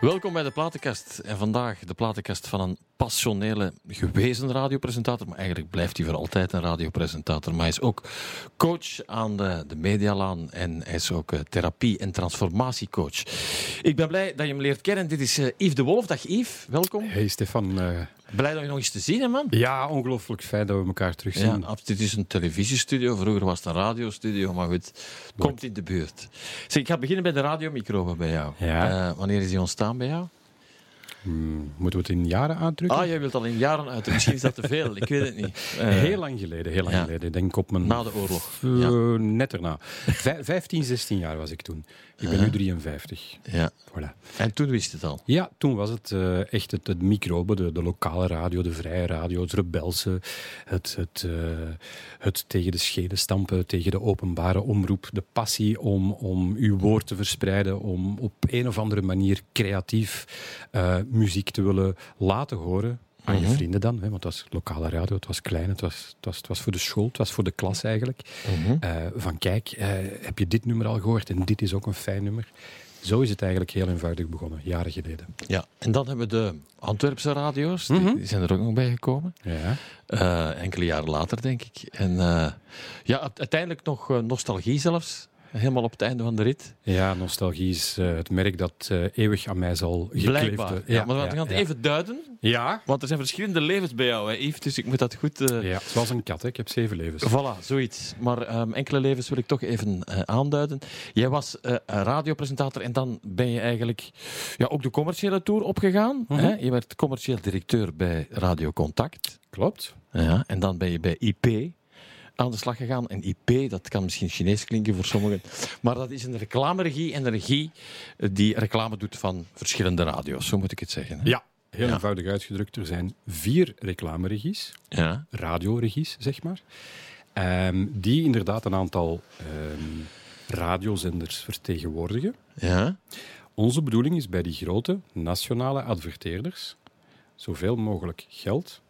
Welkom bij de Platenkast. En vandaag de Platenkast van een passionele, gewezen radiopresentator. Maar eigenlijk blijft hij voor altijd een radiopresentator. Maar hij is ook coach aan de, de Medialaan. En hij is ook uh, therapie- en transformatiecoach. Ik ben blij dat je hem leert kennen. Dit is uh, Yves de Wolf. Dag Yves, welkom. Hey Stefan. Uh... Blij dat je nog eens te zien, hè, man? Ja, ongelooflijk fijn dat we elkaar terugzien. Ja, dit is een televisiestudio. Vroeger was het een radiostudio, maar goed, komt in de buurt. Zeg, ik ga beginnen bij de radiomicroben bij jou. Ja. Uh, wanneer is die ontstaan bij jou? Hmm, moeten we het in jaren uitdrukken? Ah, jij wilt al in jaren uitdrukken. Misschien is dat te veel. Ik weet het niet. Uh, heel lang geleden. Heel lang ja. geleden. Ik denk op mijn... Na de oorlog. Uh, ja. Net erna. Vij 15, 16 jaar was ik toen. Ik ben uh, nu 53. Ja. Voilà. En toen wist het al? Ja, toen was het uh, echt het, het microbe, de, de, lokale radio, de vrije radio, het rebelse, het, het, het tegen de scheden stampen, tegen de openbare omroep, de passie om, om uw woord te verspreiden, om op een of andere manier creatief muziek te willen laten horen. Aan je Mhm. vrienden dan, hè, want het was lokale radio, het was klein, het was, het was, het was voor de school, het was voor de klas eigenlijk. Mhm. Uh, van kijk, uh, heb je dit nummer al gehoord en dit is ook een fijn nummer. Zo is het eigenlijk heel eenvoudig begonnen, jaren geleden. Ja, en dan hebben we de Antwerpse radio's, Mhm. die, die zijn er ook nog bij gekomen. Ja. Uh, enkele jaren later, denk ik. En ja, uiteindelijk nog nostalgie zelfs. Helemaal op het einde van de rit. Ja, nostalgie is uh, het merk dat uh, eeuwig aan mij zal gekleefd Blijkbaar. Ja, ja, maar we ja, gaan het even duiden. Ja. Want er zijn verschillende levens bij jou, hè, Yves. Dus ik moet dat goed... Uh... Ja, zoals een kat, hè. ik heb zeven levens. Voilà, zoiets. Maar um, enkele levens wil ik toch even aanduiden. Jij was radiopresentator en dan ben je eigenlijk ja, ook de commerciële tour opgegaan. Mhm. Hè? Je werd commercieel directeur bij Radio Contact. Klopt. Ja, en dan ben je bij IP aan de slag gegaan. En IP, dat kan misschien Chinees klinken voor sommigen. Maar dat is een reclameregie en een regie die reclame doet van verschillende radio's. Zo moet ik het zeggen. Hè? Ja, heel ja. eenvoudig uitgedrukt. Er zijn vier reclameregies. Ja. Radioregies, zeg maar. Um, die inderdaad een aantal um, radiozenders vertegenwoordigen. Ja. Onze bedoeling is bij die grote nationale adverteerders zoveel mogelijk geld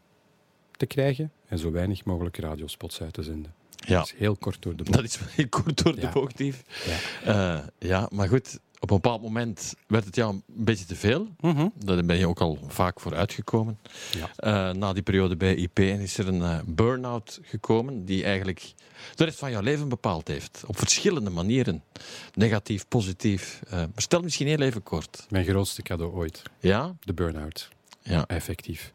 te krijgen en zo weinig mogelijk radiospots uit te zenden. Ja. Dat is heel kort door de bocht. Dat is heel kort door de bocht, Yves. Ja. Uh, ja, maar goed, op een bepaald moment werd het jou een beetje te veel. Mhm. Daar ben je ook al vaak voor uitgekomen. Ja. Uh, na die periode bij IP is er een uh, burn-out gekomen die eigenlijk de rest van jouw leven bepaald heeft. Op verschillende manieren. Negatief, positief. Uh, stel misschien heel even kort. Mijn grootste cadeau ooit. Ja? De burn-out. Ja. Effectief.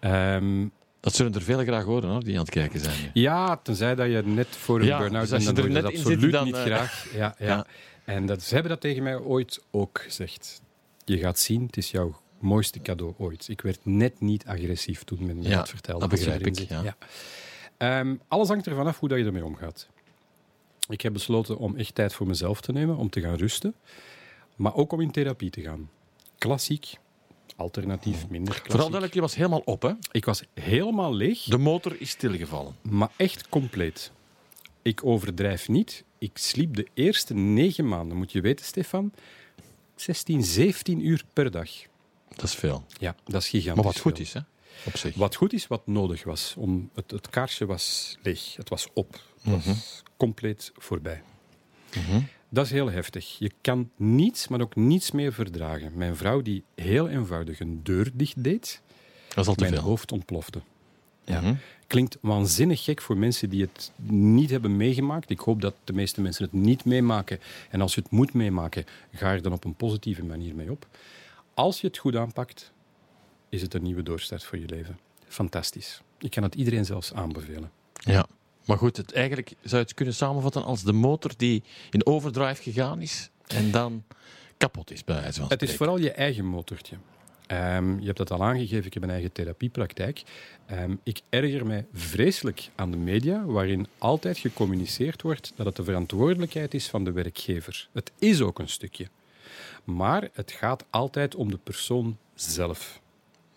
Um, dat zullen er veel graag horen, hoor, die aan het kijken zijn. Nu. Ja, tenzij dat je net voor een Ja, burn-out dus bent, dan je net dat zit, absoluut dan, niet eh, graag. Ja, ja. ja. En dat, ze hebben dat tegen mij ooit ook gezegd. Je gaat zien, het is jouw mooiste cadeau ooit. Ik werd net niet agressief toen men me Ja, dat vertelde. dat begrijp ik, ja. Ja. Um, alles hangt ervan af hoe dat je ermee omgaat. Ik heb besloten om echt tijd voor mezelf te nemen, om te gaan rusten. Maar ook om in therapie te gaan. Klassiek, alternatief, minder klassiek. Vooral duidelijk, je was helemaal op, hè? Ik was helemaal leeg. De motor is stilgevallen. Maar echt compleet. Ik overdrijf niet. Ik sliep de eerste negen maanden, moet je weten, Stefan, 16, 17 uur per dag. Dat is veel. Ja, dat is gigantisch. Maar wat goed veel. is, hè? Op zich. Wat goed is, wat nodig was. Om het, het kaarsje was leeg. Het was op. Het was Mhm. compleet voorbij. Mhm. Dat is heel heftig. Je kan niets, maar ook niets meer verdragen. Mijn vrouw, die heel eenvoudig een deur dicht deed, Dat is al te mijn veel. hoofd ontplofte. Ja. Mhm. Klinkt waanzinnig gek voor mensen die het niet hebben meegemaakt. Ik hoop dat de meeste mensen het niet meemaken. En als je het moet meemaken, ga er dan op een positieve manier mee op. Als je het goed aanpakt, is het een nieuwe doorstart voor je leven. Fantastisch. Ik kan het iedereen zelfs aanbevelen. Ja. Maar goed, het, eigenlijk zou je het kunnen samenvatten als de motor die in overdrive gegaan is en dan kapot is, bij wijze van Het is vooral je eigen motortje. Ehm, je hebt dat al aangegeven, ik heb een eigen therapiepraktijk. Ehm, ik erger mij vreselijk aan de media, waarin altijd gecommuniceerd wordt dat het de verantwoordelijkheid is van de werkgever. Het is ook een stukje. Maar het gaat altijd om de persoon zelf.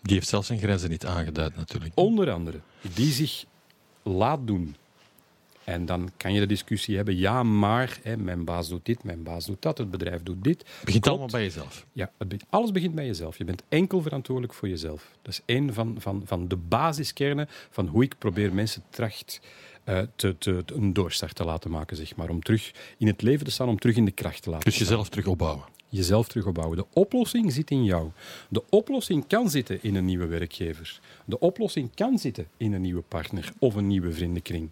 Die heeft zelfs zijn grenzen niet aangeduid, natuurlijk. Onder andere, die zich laat doen. En dan kan je de discussie hebben, ja, maar hè, mijn baas doet dit, mijn baas doet dat, het bedrijf doet dit. Het begint Klopt. allemaal bij jezelf. Ja, het be- alles begint bij jezelf. Je bent enkel verantwoordelijk voor jezelf. Dat is een van, van, van de basiskernen van hoe ik probeer mensen tracht eh, te, te, een doorstart te laten maken, zeg maar. Om terug in het leven te staan, om terug in de kracht te laten Dus staan. jezelf terug opbouwen. jezelf terug opbouwen. De oplossing zit in jou. De oplossing kan zitten in een nieuwe werkgever. De oplossing kan zitten in een nieuwe partner of een nieuwe vriendenkring.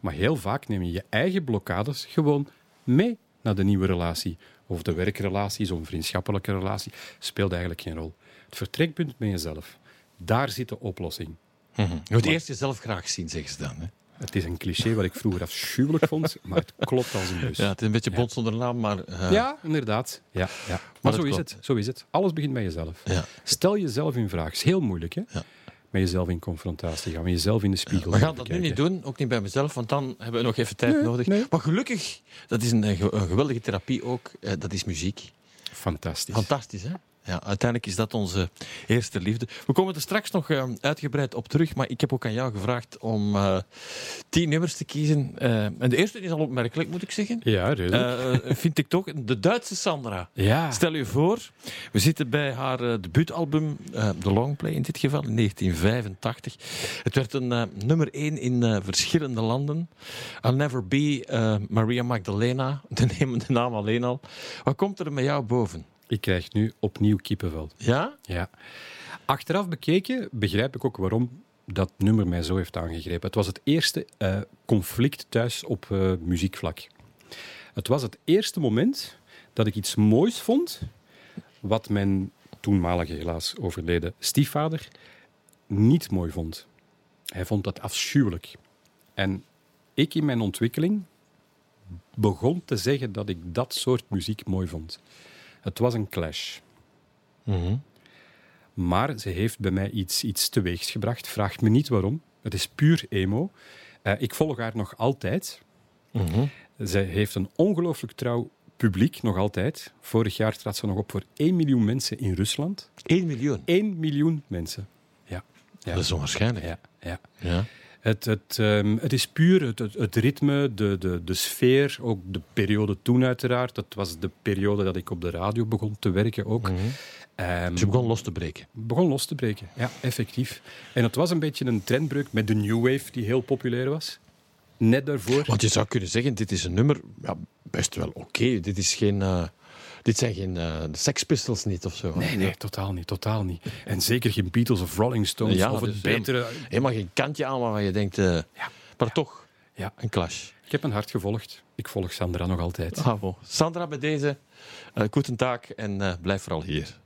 Maar heel vaak neem je je eigen blokkades gewoon mee naar de nieuwe relatie. Of de werkrelatie, zo'n vriendschappelijke relatie, speelt eigenlijk geen rol. Het vertrekpunt ben jezelf. Daar zit de oplossing. Je moet eerst jezelf graag zien, zeggen ze dan. Hè? Het is een cliché wat ik vroeger afschuwelijk vond, maar het klopt als een bus. Ja, het is een beetje bot zonder naam, maar... eh, Ja, inderdaad. Ja, ja. Maar, zo is het. Zo is het. Alles begint bij jezelf. Ja. Stel jezelf in vraag. Is heel moeilijk, hè? Ja. Met jezelf in confrontatie gaan, met jezelf in de spiegel We gaan dat nu niet doen, ook niet bij mezelf, want dan hebben we nog even tijd Nee, nodig. nee. Maar gelukkig, dat is een, eh, een geweldige therapie ook, eh, dat is muziek. Fantastisch. Fantastisch, hè? Ja, uiteindelijk is dat onze eerste liefde. We komen er straks nog eh, uitgebreid op terug, maar ik heb ook aan jou gevraagd om eh, tien nummers te kiezen. Eh, en de eerste is al opmerkelijk, moet ik zeggen. Ja, redelijk. Eh, vind ik toch. De Duitse Sandra. ja. Stel je voor, we zitten bij haar debuutalbum, de Longplay in dit geval, in 1985. Het werd een nummer één in verschillende landen. I'll Never Be Maria Magdalena, de naam alleen al. Wat komt er met jou boven? Ik krijg nu opnieuw kippenvel. Ja? Ja. Achteraf bekeken begrijp ik ook waarom dat nummer mij zo heeft aangegrepen. Het was het eerste eh, conflict thuis op eh, muziekvlak. Het was het eerste moment dat ik iets moois vond wat mijn toenmalige helaas overleden stiefvader niet mooi vond. Hij vond dat afschuwelijk. En ik in mijn ontwikkeling begon te zeggen dat ik dat soort muziek mooi vond. Het was een clash. Maar ze heeft bij mij iets, iets teweegs gebracht. Vraagt me niet waarom. Het is puur emo. Eh, ik volg haar nog altijd. Zij heeft een ongelooflijk trouw publiek, nog altijd. Vorig jaar trad ze nog op voor 1 miljoen mensen in Rusland. 1 miljoen. 1 miljoen mensen. Ja. ja. Dat is onwaarschijnlijk. ja, ja. Ja. Het, het, ehm, het is puur het, het, het ritme, de, de, de sfeer, ook de periode toen uiteraard. Dat was de periode dat ik op de radio begon te werken ook. Ehm, Dus je begon los te breken. begon los te breken. Ja, effectief. En het was een beetje een trendbreuk met de New Wave, die heel populair was. Net daarvoor. Want je zou kunnen zeggen, dit is een nummer, ja, best wel oké. Dit is geen... eh, dit zijn geen eh, Sex Pistols niet of zo. Nee, nee, totaal niet, totaal niet. En zeker geen Beatles of Rolling Stones Ja, of het dus betere... Helemaal geen kantje aan waarvan je denkt... eh, Maar toch, Ja, een clash. ik heb een hart gevolgd. Ik volg Sandra nog altijd. Bon. Sandra, bij deze, uh, taak en eh, blijf vooral hier.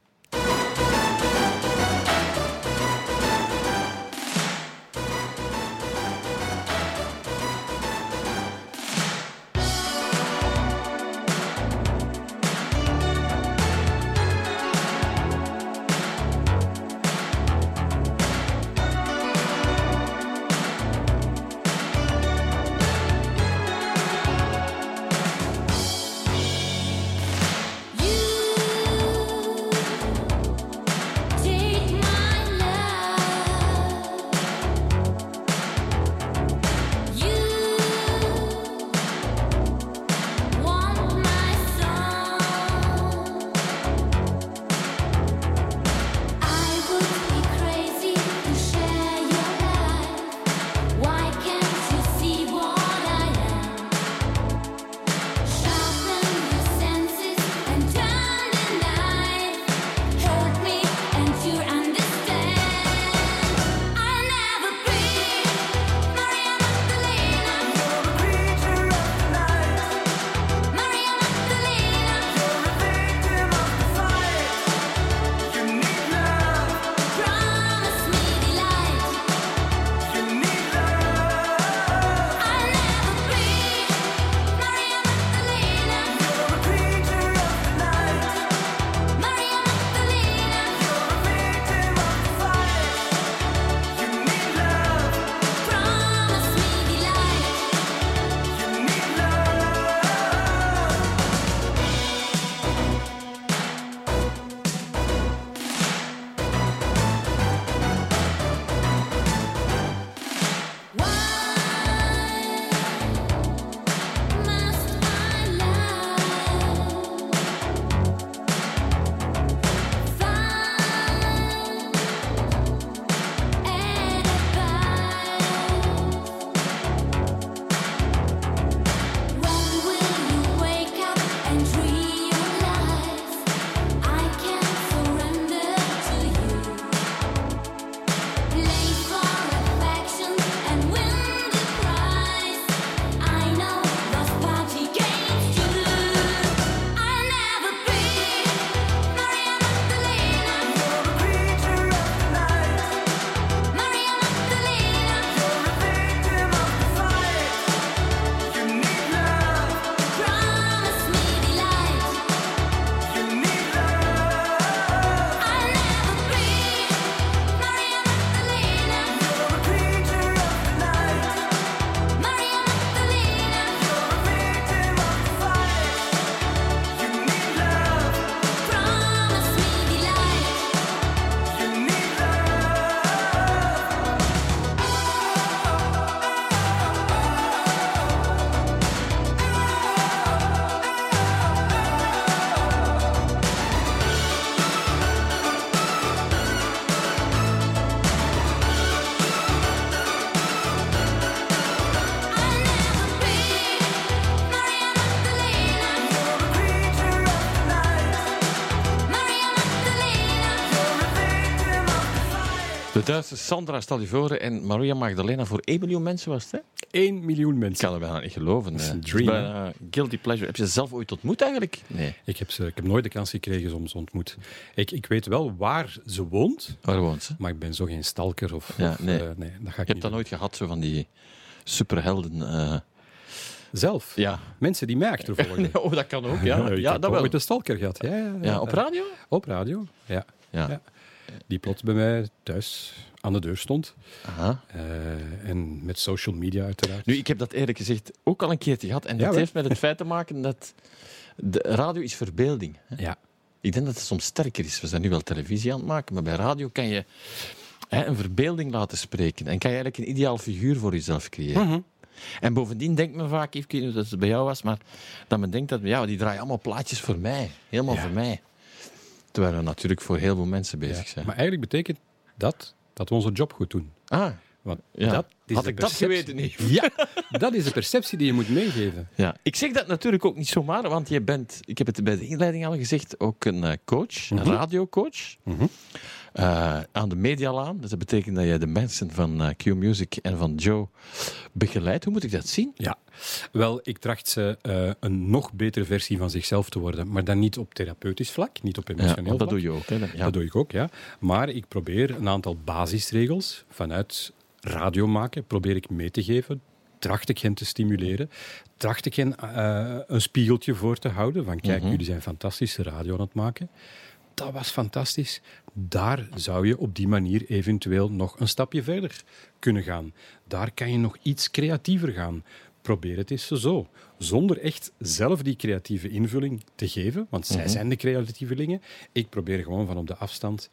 Duitse Sandra Stalivoren en Maria Magdalena voor 1 miljoen mensen was het, hè? 1 miljoen Ik mensen. kan er bijna niet geloven. Dat is een dream, bijna guilty pleasure. Heb je ze zelf ooit ontmoet eigenlijk? Nee. Ik heb, ze, ik heb nooit de kans gekregen om ze ontmoet. Ik, ik weet wel waar ze woont, Waar woont ze? maar ik ben zo geen stalker of... Ja, of, nee. eh, nee, dat ga Je ik hebt niet dat nooit gehad, zo van die superhelden. eh. Zelf. ja. Mensen die mij achtervolgen. Oh, dat kan ook, ja. ik Ja, heb dat wel. ooit een stalker gehad. Ja, ja, Ja, op radio? Op radio, ja. Ja. Die plots bij mij thuis aan de deur stond. Aha. Eh, en met social media uiteraard. Nu, ik heb dat eerlijk gezegd ook al een keertje gehad. En dat heeft met het feit te maken dat de radio is verbeelding. Hè? Ja. Ik denk dat het soms sterker is. We zijn nu wel televisie aan het maken, maar bij radio kan je hè, een verbeelding laten spreken. En kan je eigenlijk een ideaal figuur voor jezelf creëren. Mhm. En bovendien denkt men vaak, ik weet niet of dat het bij jou was, maar dat men denkt dat ja, die draaien allemaal plaatjes voor mij. Helemaal Ja. voor mij. Terwijl we natuurlijk voor heel veel mensen bezig zijn. Maar eigenlijk betekent dat dat we onze job goed doen. ah, Want Ja. dat is had de ik dat geweten niet. Ja, dat is de perceptie die je moet meegeven. Ja. Ik zeg dat natuurlijk ook niet zomaar, want je bent, ik heb het bij de inleiding al gezegd, ook een eh, coach, een Mhm. radiocoach. Mhm. Eh, aan de Medialaan. Dus dat betekent dat je de mensen van eh, Q Music en van Joe begeleidt. Hoe moet ik dat zien? Ja, wel, ik tracht ze eh, een nog betere versie van zichzelf te worden. Maar dan niet op therapeutisch vlak, niet op Ja, emotioneel want dat vlak. doe je ook. Hè? Ja. Dat doe ik ook, ja. Maar ik probeer een aantal basisregels vanuit radio maken, probeer ik mee te geven. Tracht ik hen te stimuleren. Tracht ik hen een spiegeltje voor te houden. Van kijk, Mhm. jullie zijn fantastische radio aan het maken. Dat was fantastisch. Daar zou je op die manier eventueel nog een stapje verder kunnen gaan. Daar kan je nog iets creatiever gaan. Probeer het eens zo. Zonder echt zelf die creatieve invulling te geven, want zij Mhm. zijn de creatievelingen. Ik probeer gewoon van op de afstand,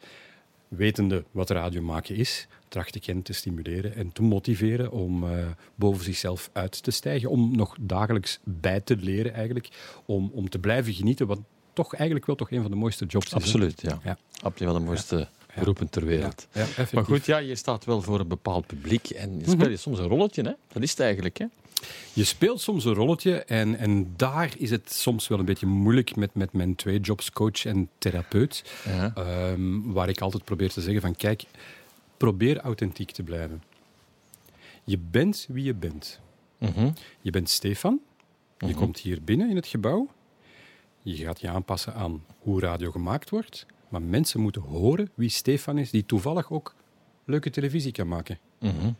wetende wat radio maken is, tracht ik hen te stimuleren en te motiveren om eh, boven zichzelf uit te stijgen. Om nog dagelijks bij te leren eigenlijk. Om, om te blijven genieten, wat toch eigenlijk wel toch een van de mooiste jobs is. Absoluut, ja. Ja. Absoluut wel de mooiste beroepen ter wereld. Maar goed, ja, je staat wel voor een bepaald publiek en je speel je soms een rolletje, hè? Dat is het eigenlijk, hè? Je speelt soms een rolletje en, en daar is het soms wel een beetje moeilijk met, met mijn twee jobs, coach en therapeut. Ja. Ehm, waar ik altijd probeer te zeggen van kijk, probeer authentiek te blijven. Je bent wie je bent. Mhm. Je bent Stefan, je Mhm. komt hier binnen in het gebouw, je gaat je aanpassen aan hoe radio gemaakt wordt, maar mensen moeten horen wie Stefan is, die toevallig ook leuke televisie kan maken. Mhm.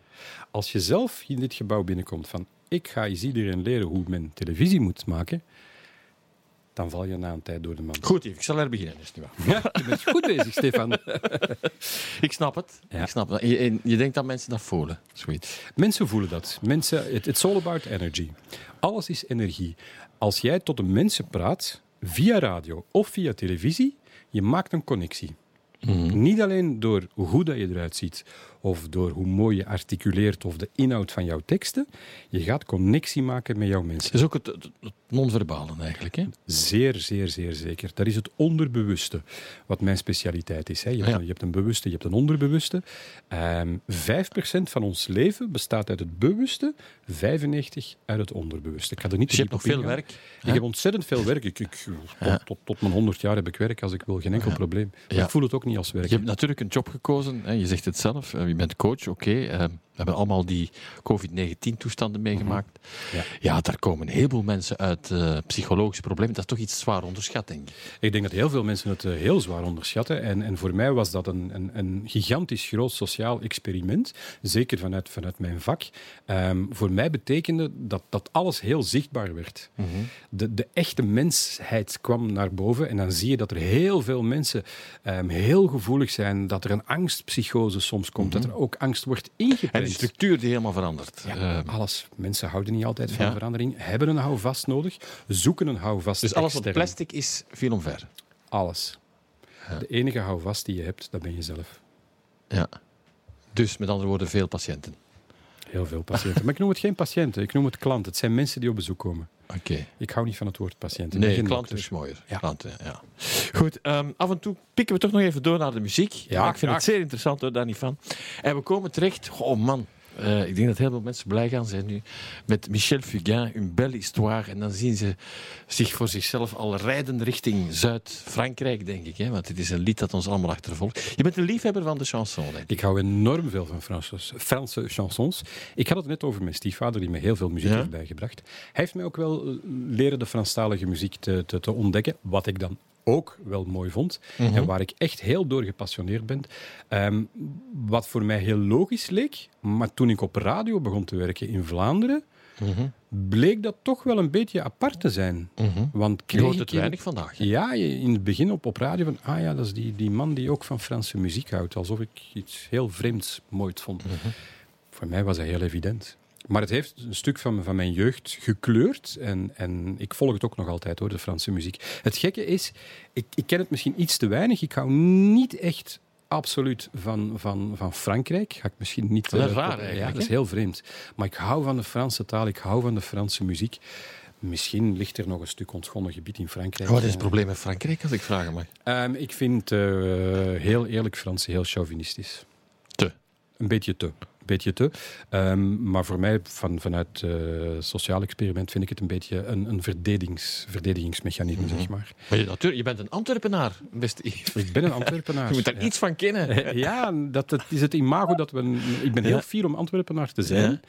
Als je zelf in dit gebouw binnenkomt van ik ga eens iedereen leren hoe men televisie moet maken, dan val je na een tijd door de mand. Goed, ik zal er beginnen. Is waar. Ja, je bent goed bezig, Stefan. Ik snap het. Ja. Ik snap het. Je, je denkt dat mensen dat voelen. Zoiets. Mensen voelen dat. Mensen, it- it's all about energy. Alles is energie. Als jij tot de mensen praat, via radio of via televisie, je maakt een connectie. Niet alleen door hoe dat je eruit ziet, of door hoe mooi je articuleert, of de inhoud van jouw teksten. Je gaat connectie maken met jouw mensen. Het is ook het, het, het non-verbale eigenlijk, hè? Zeer, zeer, zeer zeker. Dat is het onderbewuste, wat mijn specialiteit is. Hè. Je, hebt Ja. je hebt een bewuste, je hebt een onderbewuste. Ehm 5% van ons leven bestaat uit het bewuste, 95% uit het onderbewuste. Ik ga er niet Dus je hebt nog veel werk. Ik heb ontzettend veel werk. Ik, ik, tot, Ja. tot, tot mijn 100 jaar heb ik werk als ik wil, geen enkel probleem. Maar. Ik voel het ook niet als werk. Je hebt natuurlijk een job gekozen. Hè? Je zegt het zelf. Je bent coach, oké. eh, We hebben allemaal die COVID-19-toestanden meegemaakt. Ja. Ja, daar komen een heleboel mensen uit eh, psychologische problemen. Dat is toch iets zwaar onderschat, denk ik. Ik denk dat heel veel mensen het eh, heel zwaar onderschatten. En, en voor mij was dat een, een, een gigantisch groot sociaal experiment. Zeker vanuit, vanuit mijn vak. Ehm, voor mij betekende dat, dat alles heel zichtbaar werd. De, de echte mensheid kwam naar boven. En dan zie je dat er heel veel mensen ehm, heel gevoelig zijn. Dat er een angstpsychose soms komt. Dat er ook angst wordt En een structuur die helemaal verandert. Ja, Eh, alles. Mensen houden niet altijd van Ja. verandering. Hebben een houvast nodig. Zoeken een houvast dus alles wat plastic is, viel omver. Alles. De enige houvast die je hebt, dat ben je zelf. Ja. Dus met andere woorden, veel patiënten. Heel veel patiënten. Maar ik noem het geen patiënten, ik noem het klanten. Het zijn mensen die op bezoek komen. Oké. Ik hou niet van het woord patiënten. Nee, dokter. is mooier. Ja. Klanten, ja. Goed, ehm, af en toe pikken we toch nog even door naar de muziek. Ja, ik vind graag. het zeer interessant, hoor, daar niet van. En we komen terecht, oh man, Uh, ik denk dat heel veel mensen blij gaan zijn nu met Michel Fugain, een belle histoire. En dan zien ze zich voor zichzelf al rijden richting Zuid-Frankrijk, denk ik. Hè? Want dit is een lied dat ons allemaal achtervolgt. Je bent een liefhebber van de chanson, denk ik. Ik hou enorm veel van Franse, Franse chansons. Ik had het net over mijn stiefvader, die me heel veel muziek heeft bijgebracht. Hij heeft mij ook wel leren de Franstalige muziek te, te, te ontdekken, wat ik dan ook wel mooi vond. En mhm. waar ik echt heel door gepassioneerd ben. Ehm, wat voor mij heel logisch leek, maar toen ik op radio begon te werken in Vlaanderen, mhm. bleek dat toch wel een beetje apart te zijn. Mhm. Want je hoort het weinig vandaag. Ja, in het begin op, op radio van, ah ja, dat is die, die man die ook van Franse muziek houdt. Alsof ik iets heel vreemds mooi vond. Voor mij was dat heel evident. Maar het heeft een stuk van, van mijn jeugd gekleurd. En, en ik volg het ook nog altijd hoor, de Franse muziek. Het gekke is, ik, ik ken het misschien iets te weinig. Ik hou niet echt absoluut van, van, van Frankrijk. Ga ik misschien niet. Dat is uh, raar Ja, dat is heel vreemd. Maar ik hou van de Franse taal, ik hou van de Franse muziek. Misschien ligt er nog een stuk ontgonnen gebied in Frankrijk. Wat is het probleem met Frankrijk, als ik vragen mag? Um, ik vind uh, heel eerlijk Fransen heel chauvinistisch. Te? Een beetje te beetje te. Um, maar voor mij, van, vanuit uh, sociaal experiment, vind ik het een beetje een, een verdedigings, verdedigingsmechanisme, mm -hmm. zeg maar. Maar je, je bent een Antwerpenaar, beste Ik ben een Antwerpenaar. je moet daar iets van kennen. ja, dat, dat is het imago dat we... Ik ben heel fier om Antwerpenaar te zijn. Ja.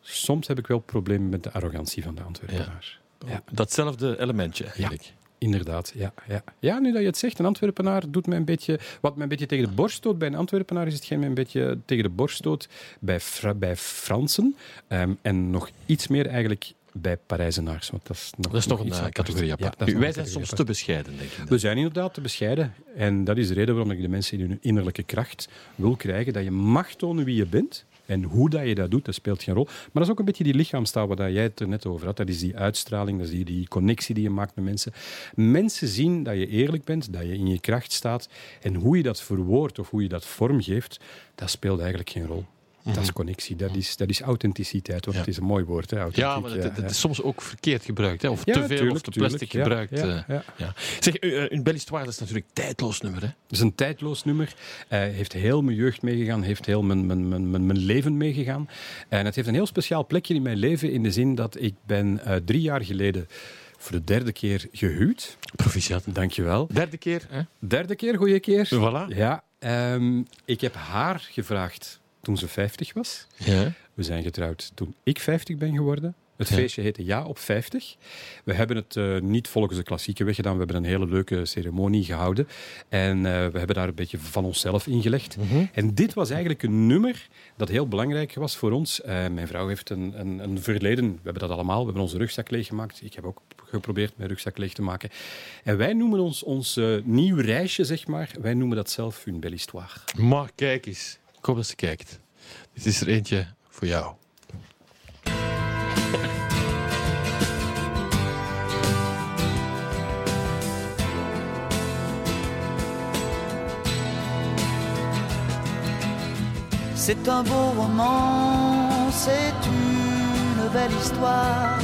Soms heb ik wel problemen met de arrogantie van de Antwerpenaar. Ja. Datzelfde elementje eigenlijk. Inderdaad, ja, ja. Ja, nu dat je het zegt, een Antwerpenaar doet mij een beetje... Wat mij een beetje tegen de borst stoot bij een Antwerpenaar is hetgeen mij een beetje tegen de borst stoot bij, bij Fransen. Ehm, en nog iets meer eigenlijk bij Parijzenaars. Want dat is nog, dat is nog, een uh, categorie apart. Ja, wij zijn soms te bescheiden, denk ik. We zijn inderdaad te bescheiden. En dat is de reden waarom ik de mensen in hun innerlijke kracht wil krijgen. Dat je mag tonen wie je bent. En hoe dat je dat doet, dat speelt geen rol. Maar dat is ook een beetje die lichaamstaal waar jij het er net over had. Dat is die uitstraling, dat is die, die connectie die je maakt met mensen. Mensen zien dat je eerlijk bent, dat je in je kracht staat. En hoe je dat verwoordt of hoe je dat vormgeeft, dat speelt eigenlijk geen rol. Dat is mhm. connectie, dat is, dat is authenticiteit. Want het is een mooi woord. Hè, ja, maar het, het, is soms ook verkeerd gebruikt. Hè, of te veel of te plastic gebruikt. Uh, ja, Zeg, uh, een Belle Histoire is natuurlijk een tijdloos nummer. Hè? Het is een tijdloos nummer. Uh, heeft heel mijn jeugd meegegaan, heeft heel mijn, mijn, mijn, mijn, mijn leven meegegaan. En het heeft een heel speciaal plekje in mijn leven in de zin dat ik ben drie jaar geleden voor de derde keer gehuwd. Proficiat. Dankjewel. Derde keer, hè? Derde keer, goede keer. Voilà. Ja. Um, ik heb haar gevraagd toen ze 50 was. Ja. We zijn getrouwd toen ik 50 ben geworden. Het feestje heette Ja op 50. We hebben het uh, niet volgens de klassieke weg gedaan. We hebben een hele leuke ceremonie gehouden. En uh, we hebben daar een beetje van onszelf ingelegd. Mm -hmm. En dit was eigenlijk een nummer dat heel belangrijk was voor ons. Uh, mijn vrouw heeft een, een, een, verleden. We hebben dat allemaal. We hebben onze rugzak leeggemaakt. Ik heb ook geprobeerd mijn rugzak leeg te maken. En wij noemen ons ons nieuw reisje, zeg maar. Wij noemen dat zelf een belle histoire. Maar kijk eens. Dit is er eentje voor jou. C'est un beau roman, c'est une belle histoire,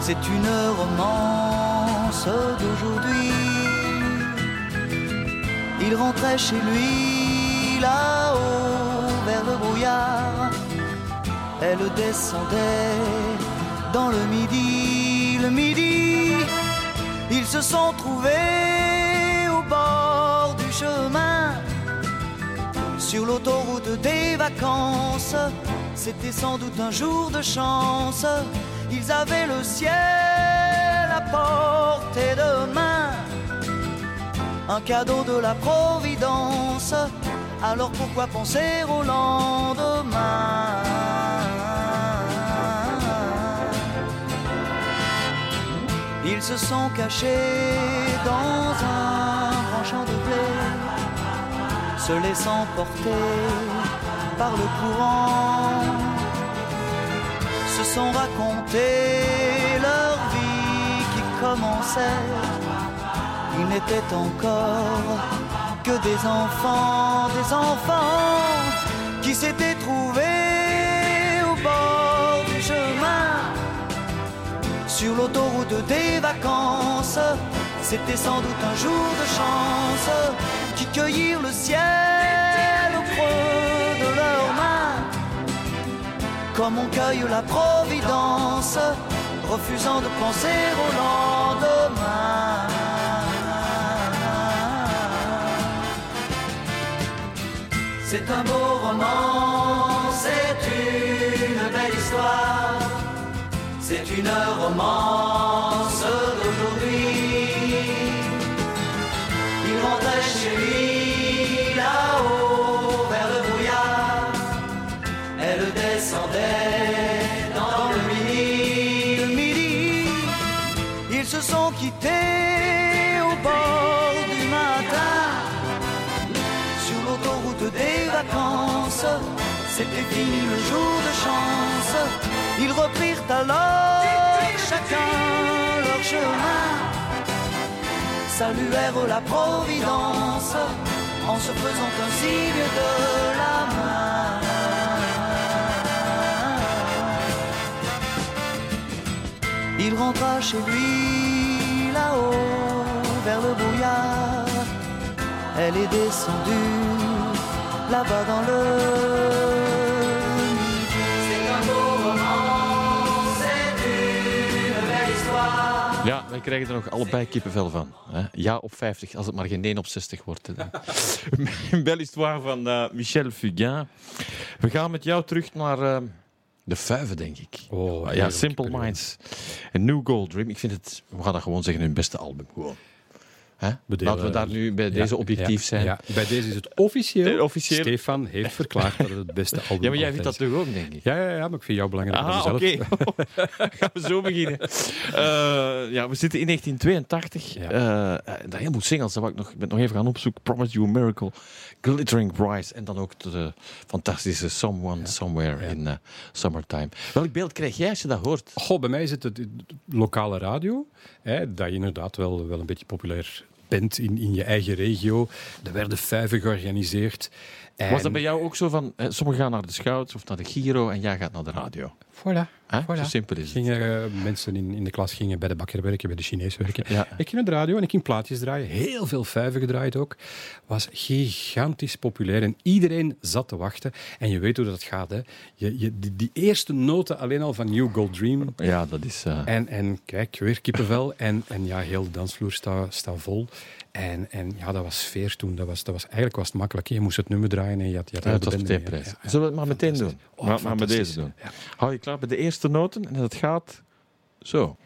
c'est une romance d'aujourd'hui. Il rentrait chez lui là-haut vers le brouillard, elle descendait dans le midi, le midi, ils se sont trouvés au bord du chemin sur l'autoroute des vacances. C'était sans doute un jour de chance. Ils avaient le ciel à portée de main. Un cadeau de la Providence. Alors pourquoi penser au lendemain Ils se sont cachés dans un grand champ de blé se laissant porter par le courant, se sont racontés leur vie qui commençait. Ils n'étaient encore que des enfants, des enfants qui s'étaient trouvés au bord du chemin, sur l'autoroute des vacances. C'était sans doute un jour de chance qui cueillirent le ciel au creux de leurs mains comme on cueille la providence, refusant de penser au lendemain. C'est un beau roman, c'est une belle histoire, c'est une romance d'aujourd'hui. Il rentrait chez lui là-haut vers le brouillard, elle descendait dans le midi. Le midi, ils se sont quittés au bord vacances. C'était fini le jour de chance. Ils reprirent alors chacun leur chemin. Saluèrent la Providence en se faisant un signe de la main. Il rentra chez lui là-haut vers le brouillard. Elle est descendue là-bas dans le. C'est un beau roman, c'est une belle histoire. Ja, wij krijgen er nog allebei kippenvel van. Hè? Ja op 50, als het maar geen 1 op 60 wordt. Een belle histoire van eh, Michel Fugain. We gaan met jou terug naar eh, de Fuiven, denk ik. Oh, ja, Simple. Minds. En New Gold Dream. Ik vind het, we gaan dat gewoon zeggen, hun beste album. Gewoon. Hè? Laten we daar nu bij Ja, deze objectief ja, zijn. ja. Bij deze is het officieel. Eh, officieel. Stefan heeft verklaard dat het het beste album Ja, maar jij vindt dat toch ook, denk ik? is. Ja, ja, ja, maar ik vind jou belangrijk Ah, dan oké. Gaan we zo beginnen. Eh, ja, we zitten in 1982. Ja. Eh, eh, een heleboel singles, dat ik nog, ik ben nog even gaan opzoeken. Promise You a Miracle, Glittering Bright en dan ook de fantastische Someone Somewhere Ja. in eh, Summertime. Welk beeld krijg jij als je dat hoort? Goh, bij mij is het het, het lokale radio. Hè, dat je inderdaad wel, wel een beetje populair bent in, in je eigen regio. Er werden fuiven georganiseerd. En, Was dat bij jou ook zo van, sommigen gaan naar de Scouts of naar de Giro en jij gaat naar de radio? Voilà. Hè? Voilà. Zo simpel is het. Gingen, eh, mensen in, in de klas gingen bij de bakker werken, bij de Chinees werken. Ja. Ik ging naar de radio en ik ging plaatjes draaien. Heel veel fuiven gedraaid ook. Was gigantisch populair en iedereen zat te wachten. En je weet hoe dat gaat. Hè. Je, je, die, die eerste noten alleen al van New Gold Dream. Ja, dat is... eh, En, en kijk, weer kippenvel. En, en ja, heel de dansvloer staat sta vol. En, en ja, dat was sfeer toen. Dat was, dat was, eigenlijk was het makkelijk. Je moest het nummer draaien en je had, je had ja, het was meteen prijs. Ja, ja. Zullen we het maar meteen doen? Oh, maar, maar met deze doen. Ja. Hou je klaar bij de eerste noten en dat gaat zo.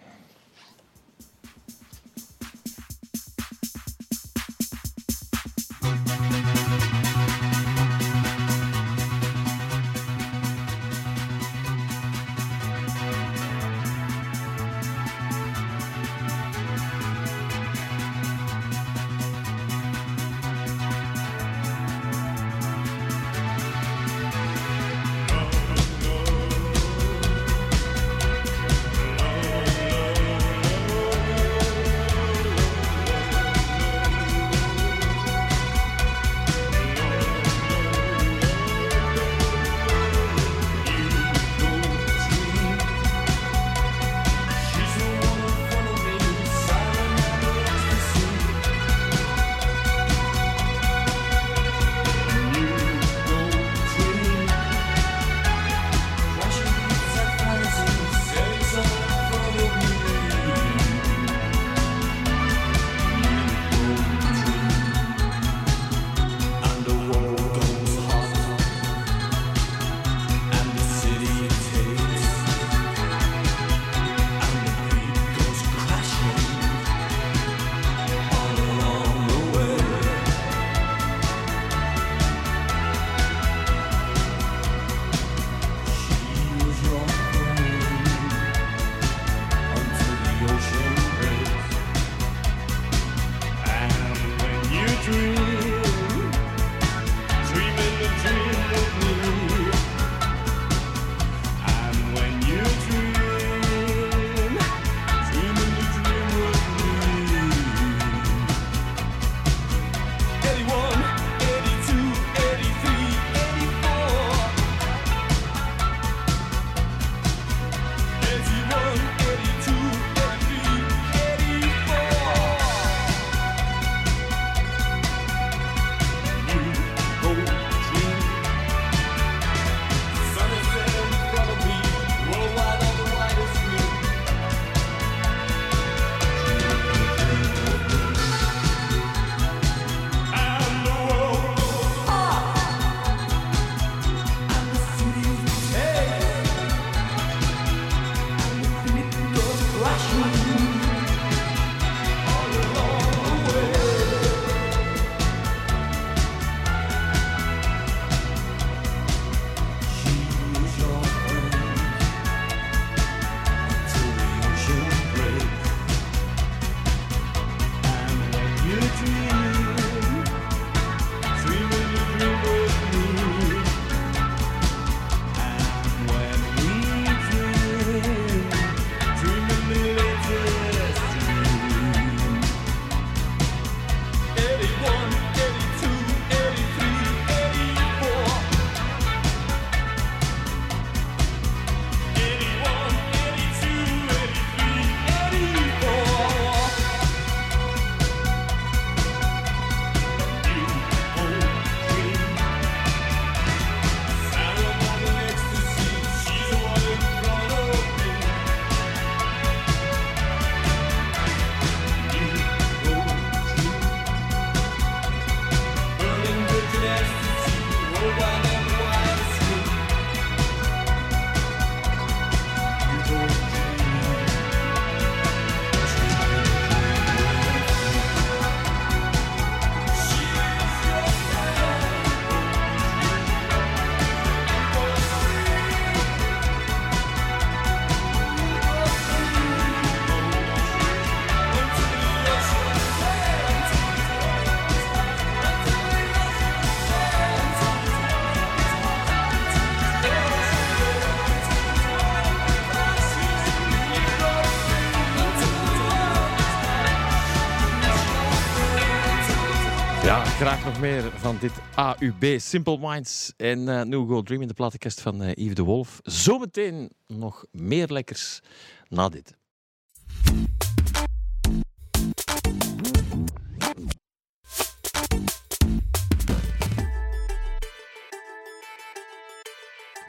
Van dit AUB Simple Minds en uh, No Go Dream in de platenkast van uh, Yves de Wolf. Zometeen nog meer lekkers na dit.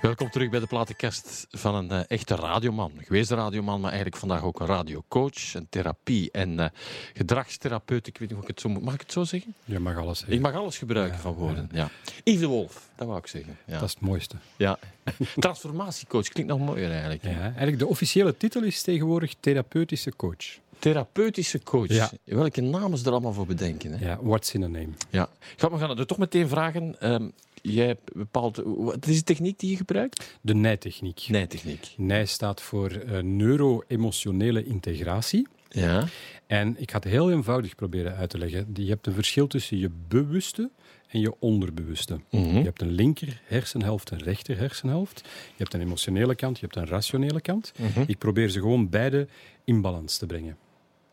Welkom terug bij de platenkast van een uh, echte radioman. Geweest radioman, maar eigenlijk vandaag ook een radiocoach, een therapie en uh, gedragstherapeut. Ik weet niet of ik het zo moet. Mag ik het zo zeggen? Je mag alles zeggen. Ik mag alles gebruiken ja, van woorden. Ja. ja. Yves de Wolf, dat wou ik zeggen. Ja. Dat is het mooiste. Ja. Transformatiecoach klinkt nog mooier eigenlijk. Ja, eigenlijk de officiële titel is tegenwoordig therapeutische coach. Therapeutische coach. Ja. Welke namen ze er allemaal voor bedenken? Hè? Ja, what's in a name. Ja. we gaan er toch meteen vragen. Um, jij bepaalt, wat is de techniek die je gebruikt? De nijtechniek. Nijtechniek. Nij staat voor uh, neuro-emotionele integratie. Ja. En ik ga het heel eenvoudig proberen uit te leggen. Je hebt een verschil tussen je bewuste en je onderbewuste. Mm -hmm. Je hebt een linker hersenhelft en rechter hersenhelft. Je hebt een emotionele kant, je hebt een rationele kant. Mm -hmm. Ik probeer ze gewoon beide in balans te brengen.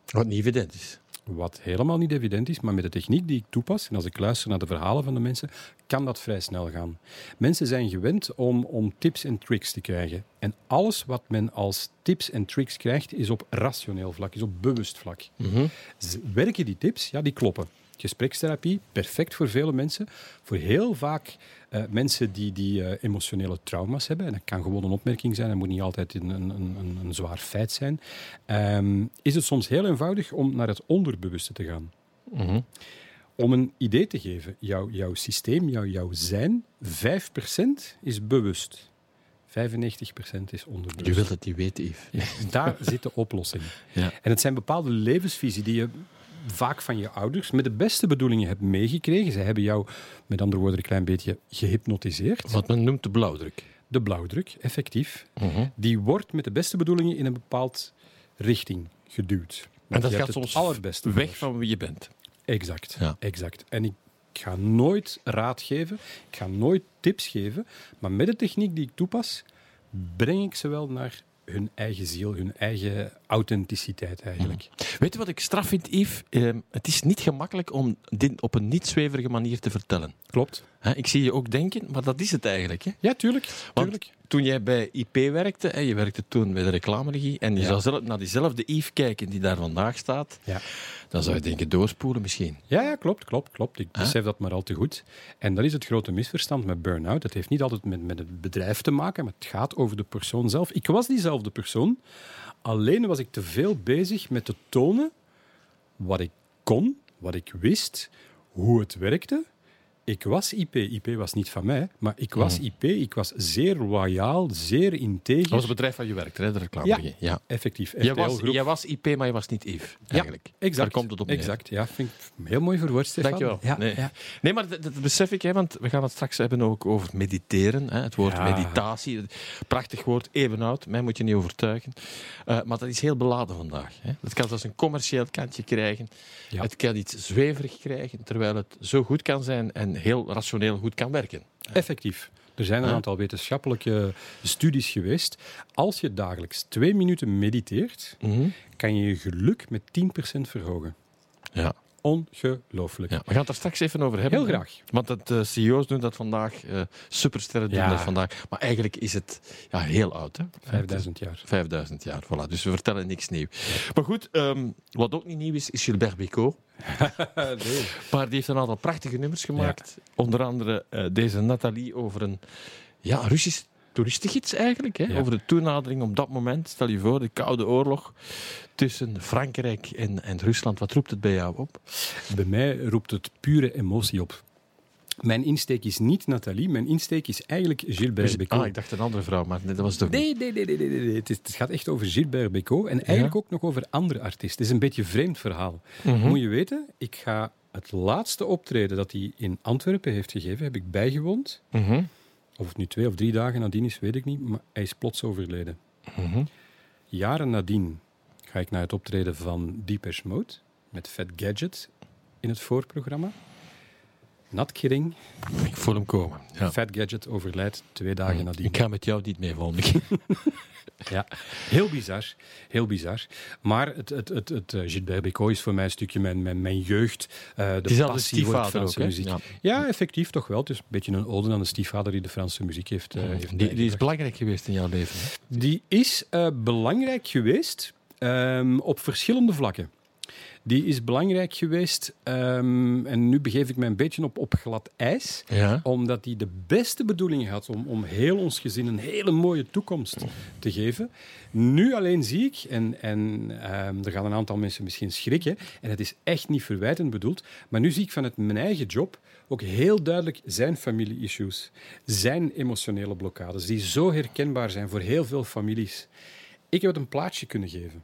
Wat niet evident is. Wat helemaal niet evident is, maar met de techniek die ik toepas, en als ik luister naar de verhalen van de mensen, kan dat vrij snel gaan. Mensen zijn gewend om, om tips en tricks te krijgen. En alles wat men als tips en tricks krijgt, is op rationeel vlak, is op bewust vlak. Mm -hmm. Werken die tips? Ja, die kloppen. Gesprekstherapie, perfect voor vele mensen. Voor heel vaak uh, mensen die, die uh, emotionele trauma's hebben. En dat kan gewoon een opmerking zijn, dat moet niet altijd een, een, een, een zwaar feit zijn. Um, is het soms heel eenvoudig om naar het onderbewuste te gaan. Mm -hmm. Om een idee te geven, jouw, jouw systeem, jouw, jouw zijn, 5% is bewust. 95% is onderbewust. Je wilt het niet weten, Yves. Ja, daar zit de oplossing. Ja. En het zijn bepaalde levensvisie die je vaak van je ouders met de beste bedoelingen hebt meegekregen. Zij hebben jou, met andere woorden, een klein beetje gehypnotiseerd. Wat men noemt de blauwdruk. De blauwdruk, effectief. -hmm. Die wordt met de beste bedoelingen in een bepaald richting geduwd. En dat gaat soms allerbeste weg van wie je bent. Exact, Ja. exact. En ik ga nooit raad geven, ik ga nooit tips geven, maar met de techniek die ik toepas, breng ik ze wel naar hun eigen ziel, hun eigen authenticiteit eigenlijk. Weet je wat ik straf vind, Yves? Ehm, het is niet gemakkelijk om dit op een niet-zweverige manier te vertellen. Klopt. Ik zie je ook denken, maar dat is het eigenlijk. Hè? Ja, tuurlijk. Want tuurlijk. toen jij bij IP werkte, hè, je werkte toen bij de reclameregie, en je Ja. zou zelf naar diezelfde Yves kijken die daar vandaag staat, Ja. dan zou je denken doorspoelen misschien. Ja, ja, klopt, klopt, klopt. Ik Huh? besef dat maar al te goed. En dat is het grote misverstand met burn-out. Het heeft niet altijd met, met het bedrijf te maken, maar het gaat over de persoon zelf. Ik was diezelfde persoon, alleen was ik te veel bezig met te tonen wat ik kon, wat ik wist, hoe het werkte. Ik was IP. IP was niet van mij, maar ik was Mhm. IP. Ik was zeer loyaal, zeer integer. Dat was het bedrijf waar je werkte, hè, de reclameregie. Ja. Effectief. Jij, was, jij was IP, maar je was niet Yves, eigenlijk. Exact. Daar komt het op neer. Exact, ja. Vind ik heel mooi verwoord, Stefan. Dankjewel. Ja, Nee. ja. Nee, maar dat, dat besef ik, hè, want we gaan het straks hebben ook over mediteren. Hè, het woord Ja. meditatie, prachtig woord, eeuwenoud, mij moet je niet overtuigen. Eh, maar dat is heel beladen vandaag. Hè. Het kan zelfs een commercieel kantje krijgen. Ja. Het kan iets zweverig krijgen, terwijl het zo goed kan zijn en heel rationeel goed kan werken. Effectief. Er zijn een aantal wetenschappelijke studies geweest. Als je dagelijks twee minuten mediteert, kan je je geluk met 10% verhogen. Ja. Ongelooflijk. Ja, we gaan het er straks even over hebben. Heel graag. Want het, de CEO's doen dat vandaag, eh, supersterren doen dat vandaag. Maar eigenlijk is het ja, heel oud. Hè? 5000 jaar. 5000 jaar, voilà. Dus we vertellen niks nieuw. Maar goed, ehm, wat ook niet nieuw is, is Gilbert Bécaud. nee. Maar die heeft een aantal prachtige nummers gemaakt. Onder andere eh, deze Nathalie over een ja, Russisch toeristengids eigenlijk. Hè? Ja. Over de toenadering op dat moment. Stel je voor, de Koude Oorlog tussen Frankrijk en, en Rusland. Wat roept het bij jou op? Bij mij roept het pure emotie op. Mijn insteek is niet Nathalie, mijn insteek is eigenlijk Gilbert Bécaud. Ah, ik dacht een andere vrouw, maar nee, dat was toch Nee, nee, nee, nee, nee, nee. Het, is- het gaat echt over Gilbert Bécaud en eigenlijk ook nog over andere artiesten. Het is een beetje een vreemd verhaal. Mhm. Moet je weten, ik ga het laatste optreden dat hij in Antwerpen heeft gegeven, heb ik bijgewoond. Mhm. Of het nu twee of drie dagen nadien is, weet ik niet, maar hij is plots overleden. Mhm. Jaren nadien ga ik naar het optreden van Deepesh Mode met Fat Gadget in het voorprogramma. Not kidding. Ik voel hem komen. Ja. Fat Gadget overlijdt twee dagen nadien. Ik ga met jou niet mee volgende keer. Ja, heel bizar. Heel bizar. Maar het, het, het, het, eh, Gilbert Bécaud is voor mij een stukje mijn, mijn, mijn jeugd. eh, de is passie voor de Franse ook, muziek. Ja. Ja. effectief toch wel. Het is een beetje een ode aan de stiefvader die de Franse muziek heeft, eh, heeft Die, die is belangrijk geweest in jouw leven. hè? Die is belangrijk geweest ehm, op verschillende vlakken. Die is belangrijk geweest, ehm, en nu begeef ik mij een beetje op, op glad ijs, Ja. omdat hij de beste bedoelingen had om, om heel ons gezin een hele mooie toekomst te geven. Nu alleen zie ik, en, en ehm, er gaan een aantal mensen misschien schrikken, en het is echt niet verwijtend bedoeld, maar nu zie ik vanuit mijn eigen job ook heel duidelijk zijn familie-issues, zijn emotionele blokkades, die zo herkenbaar zijn voor heel veel families. Ik heb het een plaatje kunnen geven.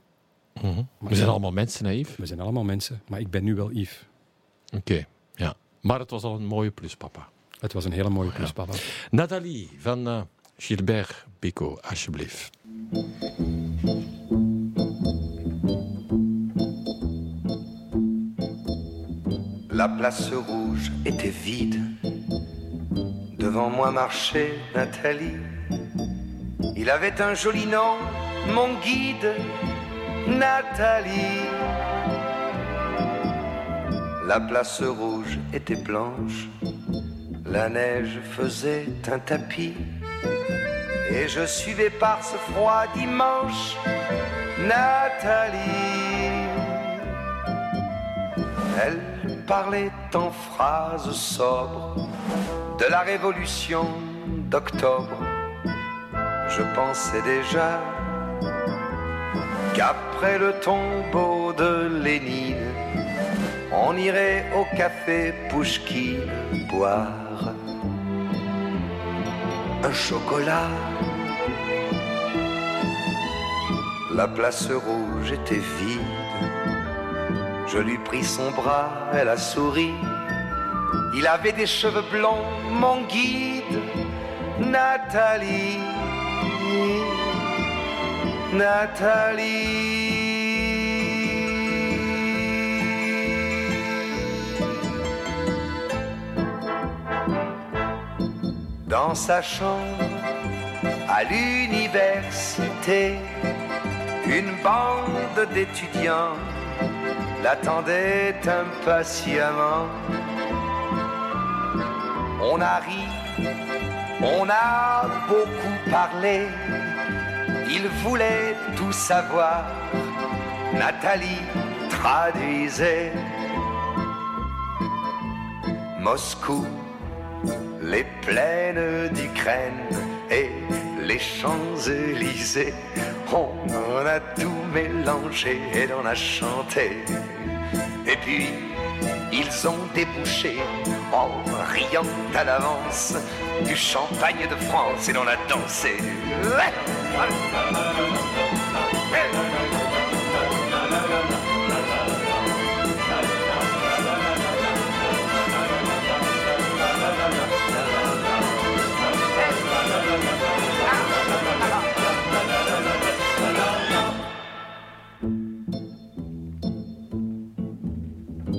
Mhm. We zijn allemaal mensen, naïef. We zijn allemaal mensen, maar ik ben nu wel Yves. Oké, ja. Maar het was al een mooie plus, papa. Het was een hele mooie klus, papa. Nathalie van eh, Gilbert Pico, alsjeblieft. La place rouge était vide. Devant moi marchait Nathalie. Il avait un joli nom, mon guide, Nathalie. La place rouge était blanche. La neige faisait un tapis. Et je suivais par ce froid dimanche Nathalie. Elle parlait en phrases sobres de la révolution d'octobre. Je pensais déjà qu'après le tombeau de Lénine, on irait au café Pouchkine boire un chocolat. La place rouge était vide. Je lui pris son bras, elle a souri. Il avait des cheveux blonds, mon guide, Nathalie. Nathalie. Dans sa chambre, à l'université, une bande d'étudiants l'attendait impatiemment. On a ri, on a beaucoup parlé, il voulait tout savoir. Nathalie traduisait Moscou, les plaines d'Ukraine et les Champs-Élysées. On en a tout mélangé et on a chanté. Et puis, ils ont débouché en riant à l'avance du champagne de France et l'on a dansé.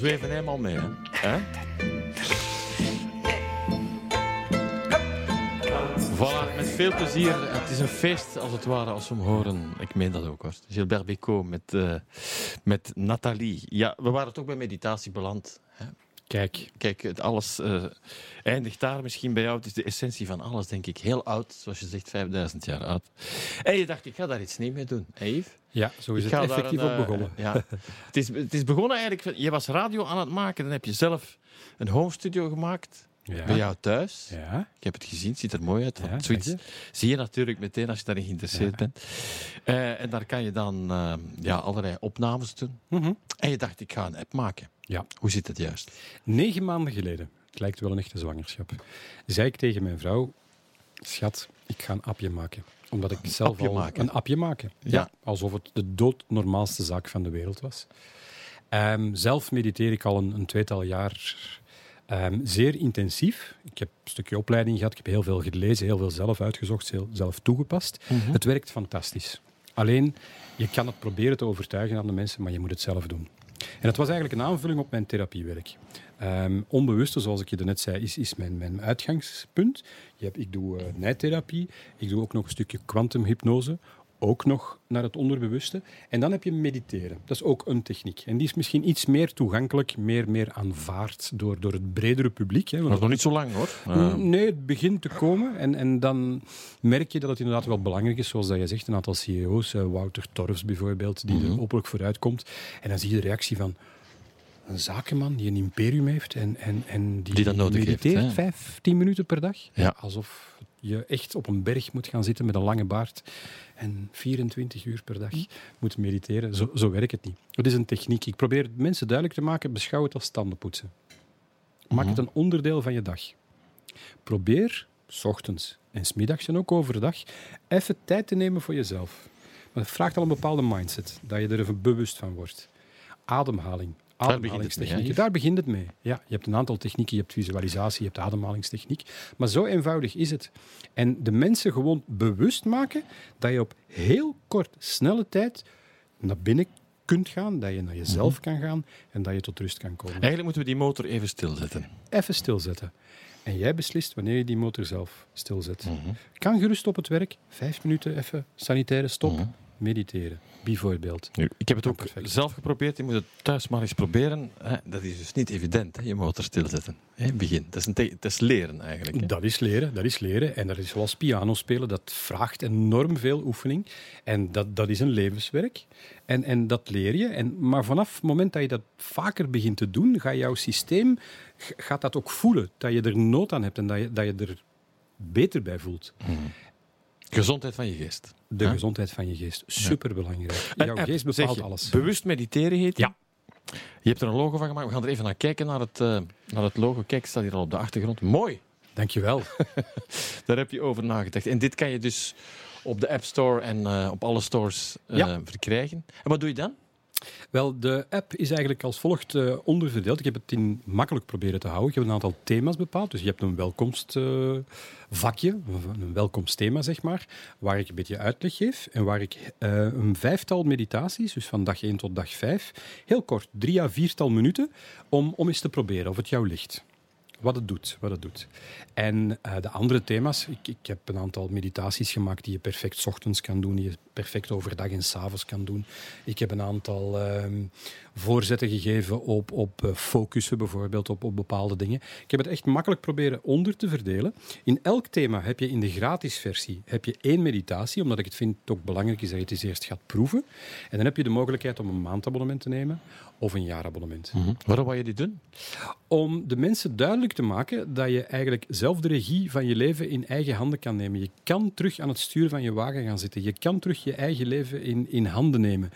We helemaal mee. Hè? Hè? Voilà, met veel plezier. Het is een feest, als het ware, als we hem horen. Ik meen dat ook, hoor. Gilbert Bécaud met, uh, met Nathalie. Ja, we waren toch bij meditatie beland. Hè? Kijk. Kijk, alles uh, eindigt daar misschien bij jou. Het is de essentie van alles, denk ik. Heel oud, zoals je zegt, 5000 jaar oud. En je dacht, ik ga daar iets niet mee doen. Yves? Ja, zo is ik het effectief ook begonnen. Uh, ja. het, is, het is begonnen eigenlijk... Je was radio aan het maken, dan heb je zelf een home studio gemaakt. Ja. Bij jou thuis. Ja. Ik heb het gezien, het ziet er mooi uit. Ja, Zoiets zie je natuurlijk meteen als je daarin geïnteresseerd bent. Uh, en daar kan je dan uh, ja, allerlei opnames doen. Mm -hmm. En je dacht, ik ga een app maken. Ja. Hoe zit het juist? Negen maanden geleden, het lijkt wel een echte zwangerschap, zei ik tegen mijn vrouw, schat, ik ga een appje maken. Omdat ik een zelf appje al maken. een appje maken. Ja. ja. Alsof het de doodnormaalste zaak van de wereld was. Um, zelf mediteer ik al een, een tweetal jaar Um, zeer intensief. Ik heb een stukje opleiding gehad, ik heb heel veel gelezen, heel veel zelf uitgezocht, heel, zelf toegepast. Mm -hmm. Het werkt fantastisch. Alleen, je kan het proberen te overtuigen aan de mensen, maar je moet het zelf doen. En het was eigenlijk een aanvulling op mijn therapiewerk. Um, onbewuste, zoals ik je net zei, is, is mijn, mijn uitgangspunt. Je hebt, ik doe uh, nijtherapie, ik doe ook nog een stukje kwantumhypnose, ook nog naar het onderbewuste. En dan heb je mediteren. Dat is ook een techniek. En die is misschien iets meer toegankelijk, meer, meer aanvaard door, door het bredere publiek. Hè. Dat is nog niet zo lang hoor. Uh. Nee, het begint te komen. En, en dan merk je dat het inderdaad wel belangrijk is, zoals dat je zegt, een aantal CEO's, uh, Wouter Torfs bijvoorbeeld, die mm -hmm. er openlijk vooruit komt. En dan zie je de reactie van een zakenman die een imperium heeft en, en, en die, die dat nodig mediteert heeft, vijf, tien minuten per dag. Ja. Alsof je echt op een berg moet gaan zitten met een lange baard en 24 uur per dag moet mediteren. Zo, zo werkt het niet. Het is een techniek. Ik probeer mensen duidelijk te maken, beschouw het als tandenpoetsen. Maak het een onderdeel van je dag. Probeer, s ochtends en smiddags en ook overdag, even tijd te nemen voor jezelf. Maar het vraagt al een bepaalde mindset, dat je er even bewust van wordt. Ademhaling, ademhalingstechnieken. Daar begint het mee. Ja, je hebt een aantal technieken. Je hebt visualisatie, je hebt ademhalingstechniek. Maar zo eenvoudig is het. En de mensen gewoon bewust maken dat je op heel kort, snelle tijd naar binnen kunt gaan, dat je naar jezelf -hmm. kan gaan en dat je tot rust kan komen. Eigenlijk moeten we die motor even stilzetten. Even stilzetten. En jij beslist wanneer je die motor zelf stilzet. Mm -hmm. Kan gerust op het werk, vijf minuten even sanitaire stop, mm -hmm. Mediteren. Bijvoorbeeld. Nu, ik heb het ook zelf geprobeerd. Je moet het thuis maar eens proberen. Hè. Dat is dus niet evident, hè, je motor stilzetten. Hè, begin. Dat is, een dat is leren eigenlijk. Hè. Dat is leren, dat is leren. En dat is zoals piano spelen. Dat vraagt enorm veel oefening. En dat, dat is een levenswerk. En, en dat leer je. En, maar vanaf het moment dat je dat vaker begint te doen, gaat jouw systeem gaat dat ook voelen. Dat je er nood aan hebt en dat je, dat je er beter bij voelt. Hmm. Gezondheid van je geest. De ja? gezondheid van je geest. Superbelangrijk. Jouw en, geest bepaalt je, alles. Bewust mediteren heet Ja. Je hebt er een logo van gemaakt. We gaan er even naar kijken, naar het, uh, naar het logo. Kijk, staat hier al op de achtergrond. Mooi. Dankjewel. Daar heb je over nagedacht. En dit kan je dus op de App Store en uh, op alle stores uh, ja. verkrijgen. En wat doe je dan? Wel, de app is eigenlijk als volgt uh, onderverdeeld. Ik heb het in makkelijk proberen te houden. Ik heb een aantal thema's bepaald. Dus je hebt een welkomstvakje, uh, een welkomstthema zeg maar, waar ik een beetje uitleg geef en waar ik uh, een vijftal meditaties, dus van dag 1 tot dag 5, heel kort, drie à viertal minuten, om, om eens te proberen of het jou ligt. Wat het doet, wat het doet. En uh, de andere thema's, ik, ik, heb een aantal meditaties gemaakt die je perfect ochtends kan doen, die je perfect overdag en s'avonds kan doen. Ik heb een aantal uh, voorzetten gegeven op, op uh, focussen, bijvoorbeeld op, op bepaalde dingen. Ik heb het echt makkelijk proberen onder te verdelen. In elk thema heb je in de gratis versie heb je één meditatie, omdat ik het vind het ook belangrijk is dat je het eerst gaat proeven. En dan heb je de mogelijkheid om een maandabonnement te nemen of een jaarabonnement. Mm -hmm. Waarom wil je dit doen? Om de mensen duidelijk te maken dat je eigenlijk zelf de regie van je leven in eigen handen kan nemen. Je kan terug aan het stuur van je wagen gaan zitten. Je kan terug je eigen leven in, in handen nemen.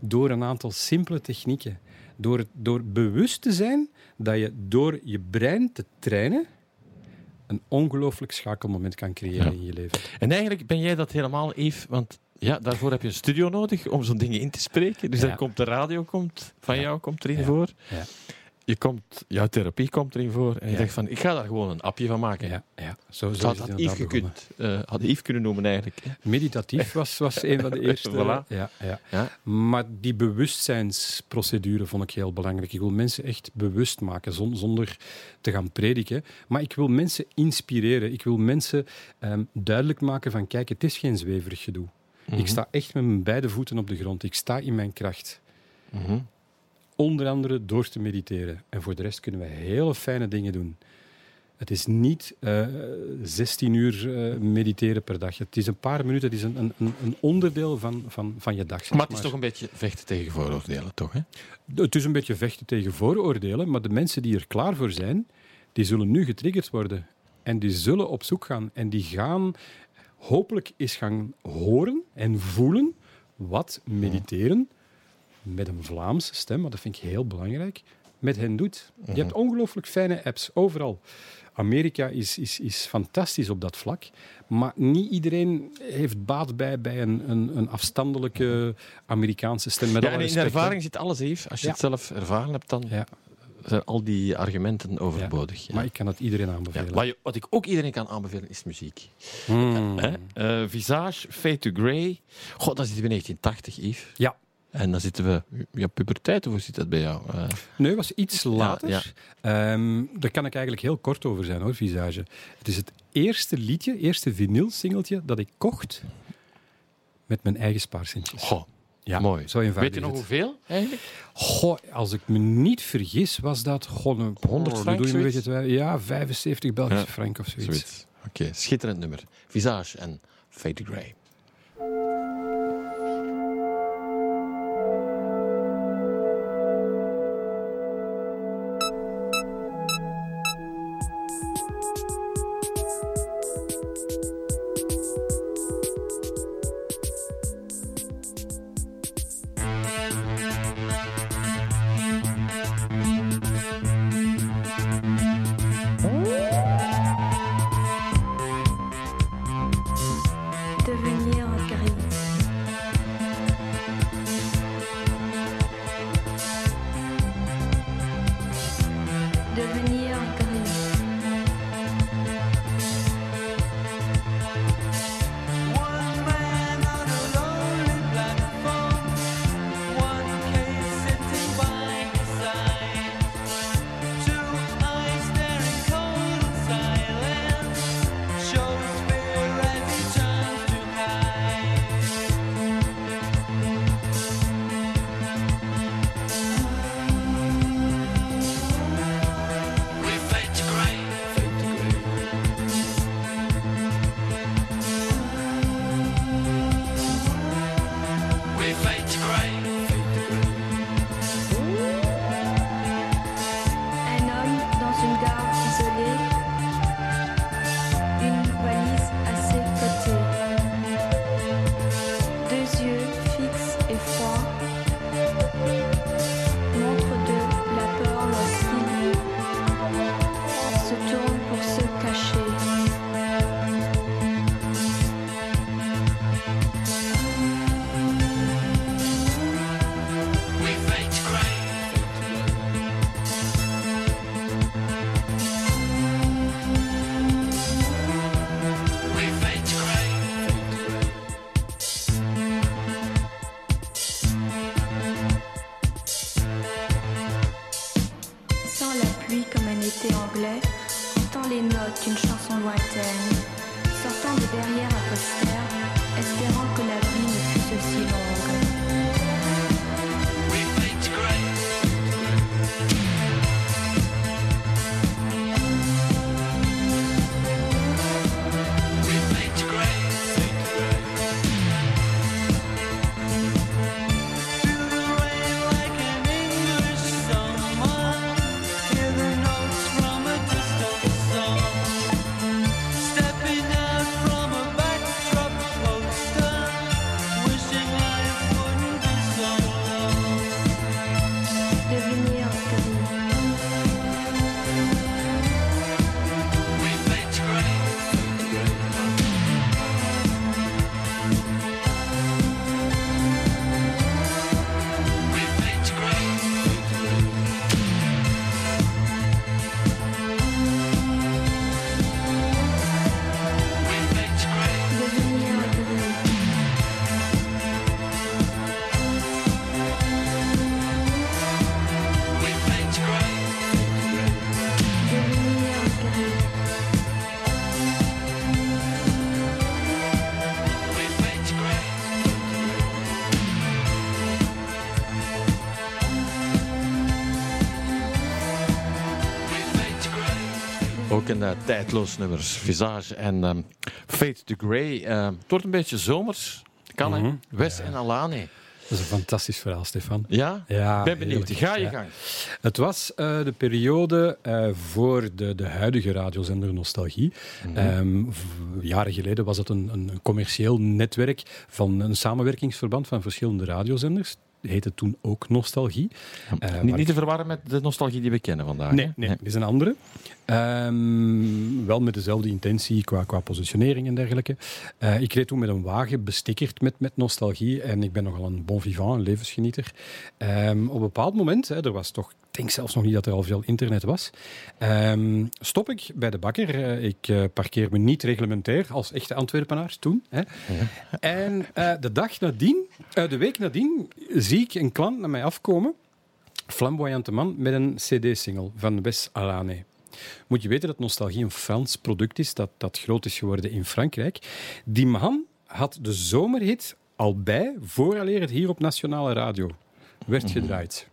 Door een aantal simpele technieken. Door, door bewust te zijn dat je door je brein te trainen een ongelooflijk schakelmoment kan creëren ja. in je leven. En eigenlijk ben jij dat helemaal, Yves, want ja, daarvoor heb je een studio nodig om zo'n dingen in te spreken. Dus ja. dan komt de radio komt, van ja. jou komt erin voor. je komt, jouw therapie komt erin voor en je zegt van, ik ga daar gewoon een appje van maken. Ja, ja. Zo, had, Yves gekund, eh, had Yves kunnen noemen eigenlijk. Meditatief was, was een van de eerste. Voilà. ja, ja. Ja. Maar die bewustzijnsprocedure vond ik heel belangrijk. Ik wil mensen echt bewust maken zon- zonder te gaan prediken. Maar ik wil mensen inspireren. Ik wil mensen ehm, duidelijk maken van kijk, het is geen zweverig gedoe. Mhm. Ik sta echt met mijn beide voeten op de grond. Ik sta in mijn kracht. Mhm. Onder andere door te mediteren. En voor de rest kunnen we hele fijne dingen doen. Het is niet eh 16 uur eh, mediteren per dag. Het is een paar minuten. Het is een, een, een- onderdeel van, van, van je dag. zeg Maar het is toch een beetje vechten tegen vooroordelen, toch? Hè? Het is een beetje vechten tegen vooroordelen, maar de mensen die er klaar voor zijn, die zullen nu getriggerd worden. En die zullen op zoek gaan. En die gaan hopelijk eens gaan horen en voelen wat mediteren met een Vlaamse stem, maar dat vind ik heel belangrijk, met hen doet. Je hebt ongelooflijk fijne apps overal. Amerika is, is, is fantastisch op dat vlak, maar niet iedereen heeft baat bij, bij een, een, een afstandelijke Amerikaanse stem. Met Ja, alle en in hè. ervaring zit alles, Yves. Als je Ja. het zelf ervaren hebt, dan Ja, zijn al die argumenten overbodig. Ja. maar ik kan het iedereen Ja, aanbevelen. wat, je- wat ik ook iedereen kan aanbevelen, is muziek. Hmm. Hè? Eh, Visage, Fade to Grey. God, dan zitten we in 1980, Yves. Ja. En dan zitten we... Ja, puberteit, of hoe zit dat bij jou? Eh, Nee, was iets later. ja. Ehm, daar kan ik eigenlijk heel kort over zijn, hoor, Visage. Het is het eerste liedje, eerste vinyl-singeltje dat ik kocht met mijn eigen spaarcentjes. goh, ja, mooi. Zo eenvoudig Weet je nog het. hoeveel, eigenlijk? Goh, als ik me niet vergis, was dat gewoon een 100 oh, frank, doe je een beetje. Ja, 75 Belgische Ja, frank of zoiets. Zoiets. Oké, schitterend nummer. Visage en Fade Grey. Tijdloos nummer. Visage en ehm, Fade to Grey. Ehm, het wordt een beetje zomers. Kan, hè? Mhm. Wes en Alane. Dat is een fantastisch verhaal, Stefan. Ja? Ja, Ik ben benieuwd. Ga je Ja. gang. Het was eh, de periode eh, voor de, de huidige radiozender Nostalgie. Ehm, v- jaren geleden was het een, een commercieel netwerk van een samenwerkingsverband van verschillende radiozenders. Heette toen ook Nostalgie. Eh, niet, niet te verwarren met de nostalgie die we kennen vandaag. Nee, nee, dit is een andere. Ehm, wel met dezelfde intentie qua, qua positionering en dergelijke. Eh, ik reed toen met een wagen bestikkerd met, met nostalgie en ik ben nogal een bon vivant, een levensgenieter. Ehm, op een bepaald moment, hè, er was toch, denk zelfs nog niet dat er al veel internet was, ehm, stop ik bij de bakker. Eh, ik eh, parkeer me niet reglementair als echte Antwerpenaar toen. Hè. En eh, de dag nadien, de week nadien, zie ik een klant naar mij afkomen flamboyante man met een CD-single van Wes Alane. Moet je weten dat Nostalgie een Frans product is dat, dat groot is geworden in Frankrijk. Die man had de zomerhit al bij vooraleer het hier op nationale radio werd gedraaid.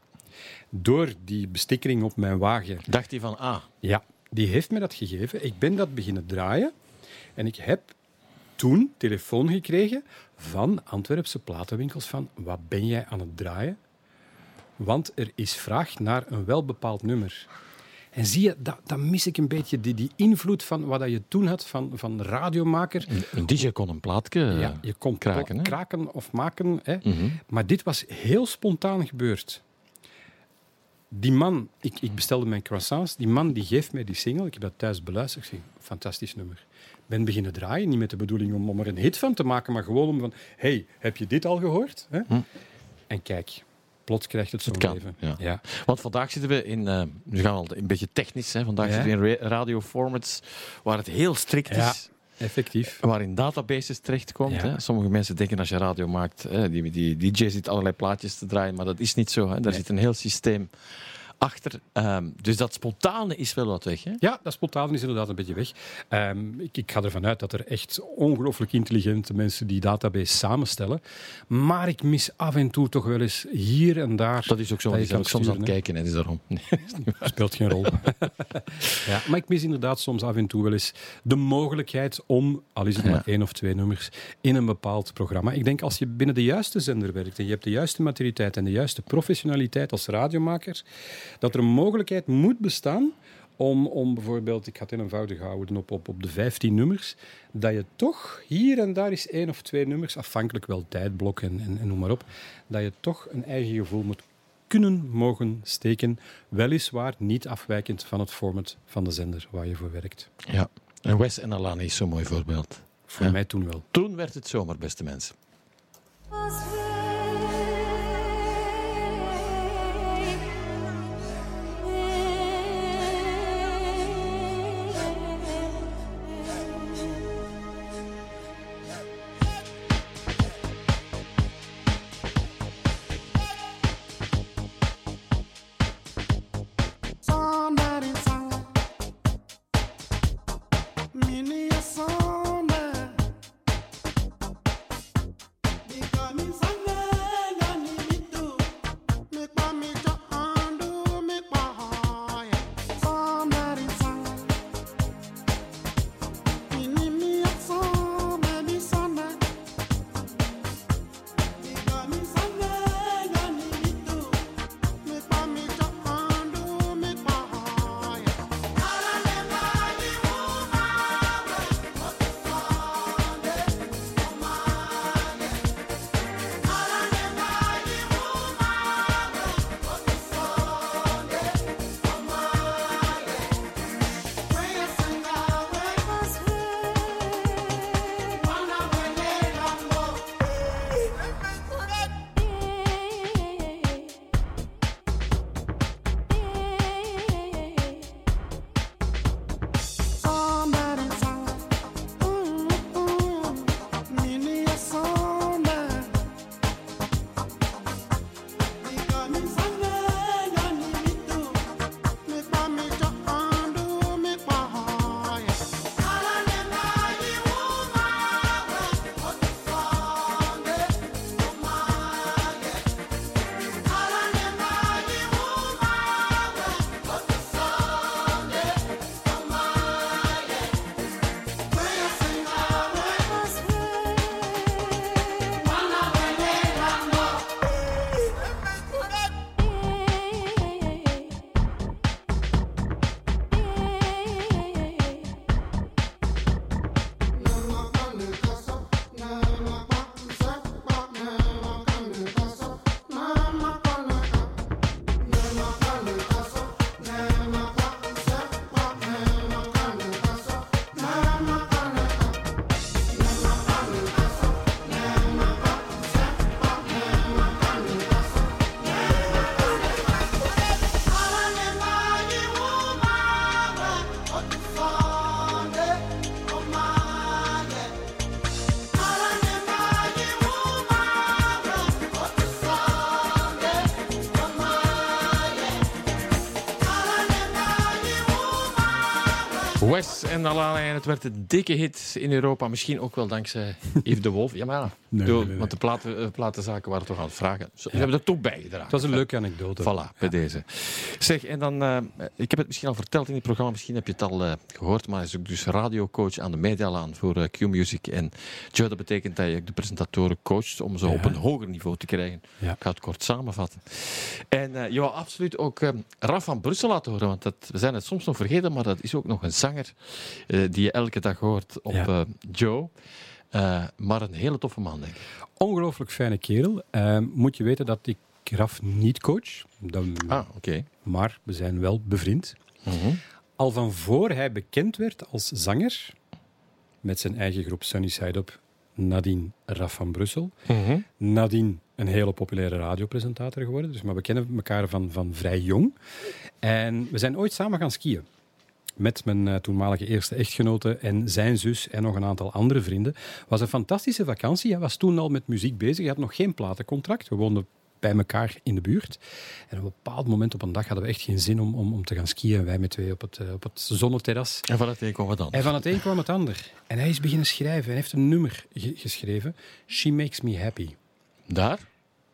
Door die bestikkering op mijn wagen Dacht hij van, ah, ja, die heeft me dat gegeven. Ik ben dat beginnen draaien. En ik heb toen telefoon gekregen van Antwerpse platenwinkels van wat ben jij aan het draaien? Want er is vraag naar een welbepaald nummer. En zie je, dat, dat mis ik een beetje, die, die invloed van wat je toen had van, van radiomaker. een DJ kon een plaatje Ja, je kon kraken, kraken of maken. Hè. Mhm. Maar dit was heel spontaan gebeurd. Die man, ik, ik bestelde mijn croissants, die man die geeft mij die single, ik heb dat thuis beluisterd, ik zeg, fantastisch nummer. Ben beginnen draaien, niet met de bedoeling om, om er een hit van te maken, maar gewoon om van, hey, heb je dit al gehoord? Hè? En kijk, plots krijgt het zo'n Hm. leven. ja. Ja. Want vandaag zitten we in, eh nu gaan we al een beetje technisch, hè. vandaag Ja. zitten we in ra- radioformats waar het heel strikt Ja. is. Effectief. Waar in databases terechtkomt. Ja. Hè. Sommige mensen denken als je radio maakt, hè, die, die DJ zit allerlei plaatjes te draaien, maar dat is niet zo. Hè. Daar Nee. zit een heel systeem achter. Ehm, dus dat spontane is wel wat weg. Hè. Ja, dat spontaan is inderdaad een beetje weg. Ehm, ik, ik ga ervan uit dat er echt ongelooflijk intelligente mensen die database samenstellen. Maar ik mis af en toe toch wel eens hier en daar. Dat is ook zo, kan soms aan het kijken. Hè. Dus daarom. speelt geen rol. ja, maar ik mis inderdaad soms af en toe wel eens de mogelijkheid om, al is het Ja. maar één of twee nummers, in een bepaald programma. Ik denk als je binnen de juiste zender werkt en je hebt de juiste maturiteit en de juiste professionaliteit als radiomaker, dat er een mogelijkheid moet bestaan om, om bijvoorbeeld, ik ga het eenvoudig houden, op, op, op de 15 nummers, dat je toch hier en daar is één of twee nummers, afhankelijk wel tijdblok en, en, en noem maar op, dat je toch een eigen gevoel moet kunnen mogen steken. Weliswaar niet afwijkend van het format van de zender waar je voor werkt. Ja. En Wes en Alani is zo'n mooi voorbeeld. Voor Ja. mij toen wel. Toen werd het zomer, beste mensen. So. En het werd een dikke hit in Europa. Misschien ook wel dankzij Yves de Wolf. Ja, maar. Nee, Bedoel, nee, nee, Want de platen, eh, platenzaken waren toch aan het vragen. Ze hebben er toch bij gedragen. Het was een leuke anekdote. Voilà, bij deze. Zeg, en dan, eh, ik heb het misschien al verteld in het programma, misschien heb je het al eh, gehoord, maar hij is ook dus radiocoach aan de Medialaan voor eh, Q-Music. En Joe, dat betekent dat je de presentatoren coacht om ze Ja. op een hoger niveau te krijgen. Ja. Ik ga het kort samenvatten. En je wou absoluut ook Raf van Brussel laten horen, want dat, we zijn het soms nog vergeten, maar dat is ook nog een zanger die je elke dag hoort op Ja. Joe. Maar een hele toffe man, denk ik. Ongelooflijk fijne kerel. Moet je weten dat ik Raf niet coach, dan, Ah, oké. maar we zijn wel bevriend. Mhm. Al van voor hij bekend werd als zanger, met zijn eigen groep Sunny Side Up, nadien Raf van Brussel, Mhm. nadien een hele populaire radiopresentator geworden. Dus maar we kennen elkaar van, van vrij jong. En we zijn ooit samen gaan skiën. Met mijn eh, toenmalige eerste echtgenote en zijn zus en nog een aantal andere vrienden. was een fantastische vakantie. Hij was toen al met muziek bezig. Hij had nog geen platencontract. We woonden bij elkaar in de buurt. En op een bepaald moment op een dag hadden we echt geen zin om, om, om te gaan skiën. En wij met twee op het, eh, op het zonneterras. En van het een kwam wat dan. En van het een kwam het ander. En hij is beginnen schrijven. Hij heeft een nummer ge- geschreven. She Makes Me Happy. Daar?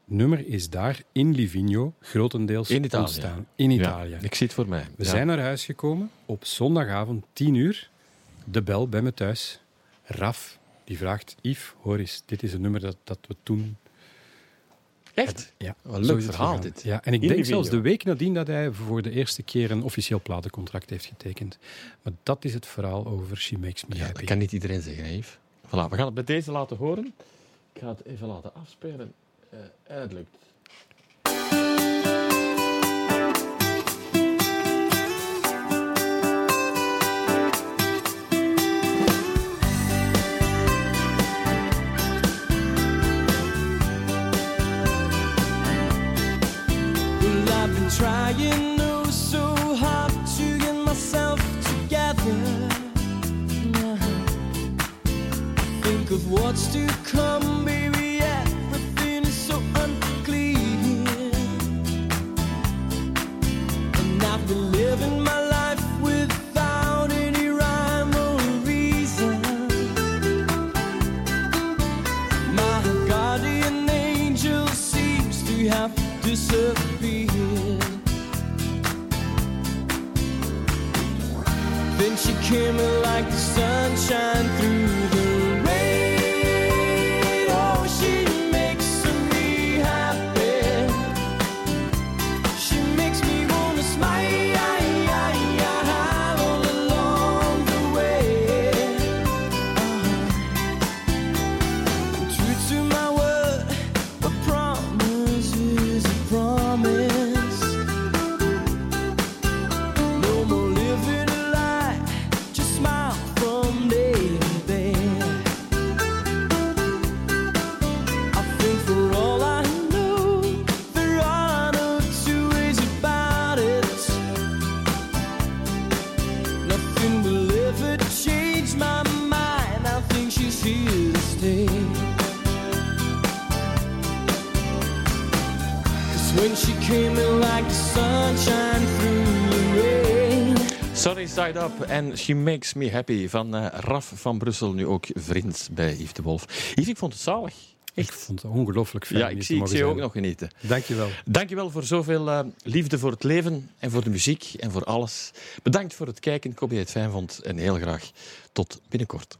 nummer is daar in Livigno grotendeels In Italië. ontstaan. In Italië. Ja, ik zie het voor mij. We Ja. zijn naar huis gekomen op zondagavond, 10 uur. De bel bij me thuis. Raf, die vraagt, Yves, hoor eens, dit is een nummer dat, dat we toen... Echt? Ja, Wat een leuk verhaal dit. Ja, en ik In denk zelfs de week nadien dat hij voor de eerste keer een officieel platencontract heeft getekend. Maar dat is het verhaal over She Makes Me Ja, Happy. dat kan niet iedereen zeggen, Yves. Voilà, we gaan het bij deze laten horen. Ik ga het even laten afspelen. Eh, en het lukt. What's to come, Side Up en She Makes Me Happy van eh, Raf van Brussel, nu ook vriend bij Yves de Wolf. Yves, ik vond het zalig. Ik vond het ongelooflijk fijn. Ja, ik zie, ik je ook nog genieten. Dankjewel. Dankjewel voor zoveel eh, liefde voor het leven en voor de muziek en voor alles. Bedankt voor het kijken. Ik hoop dat je het fijn vond en heel graag tot binnenkort.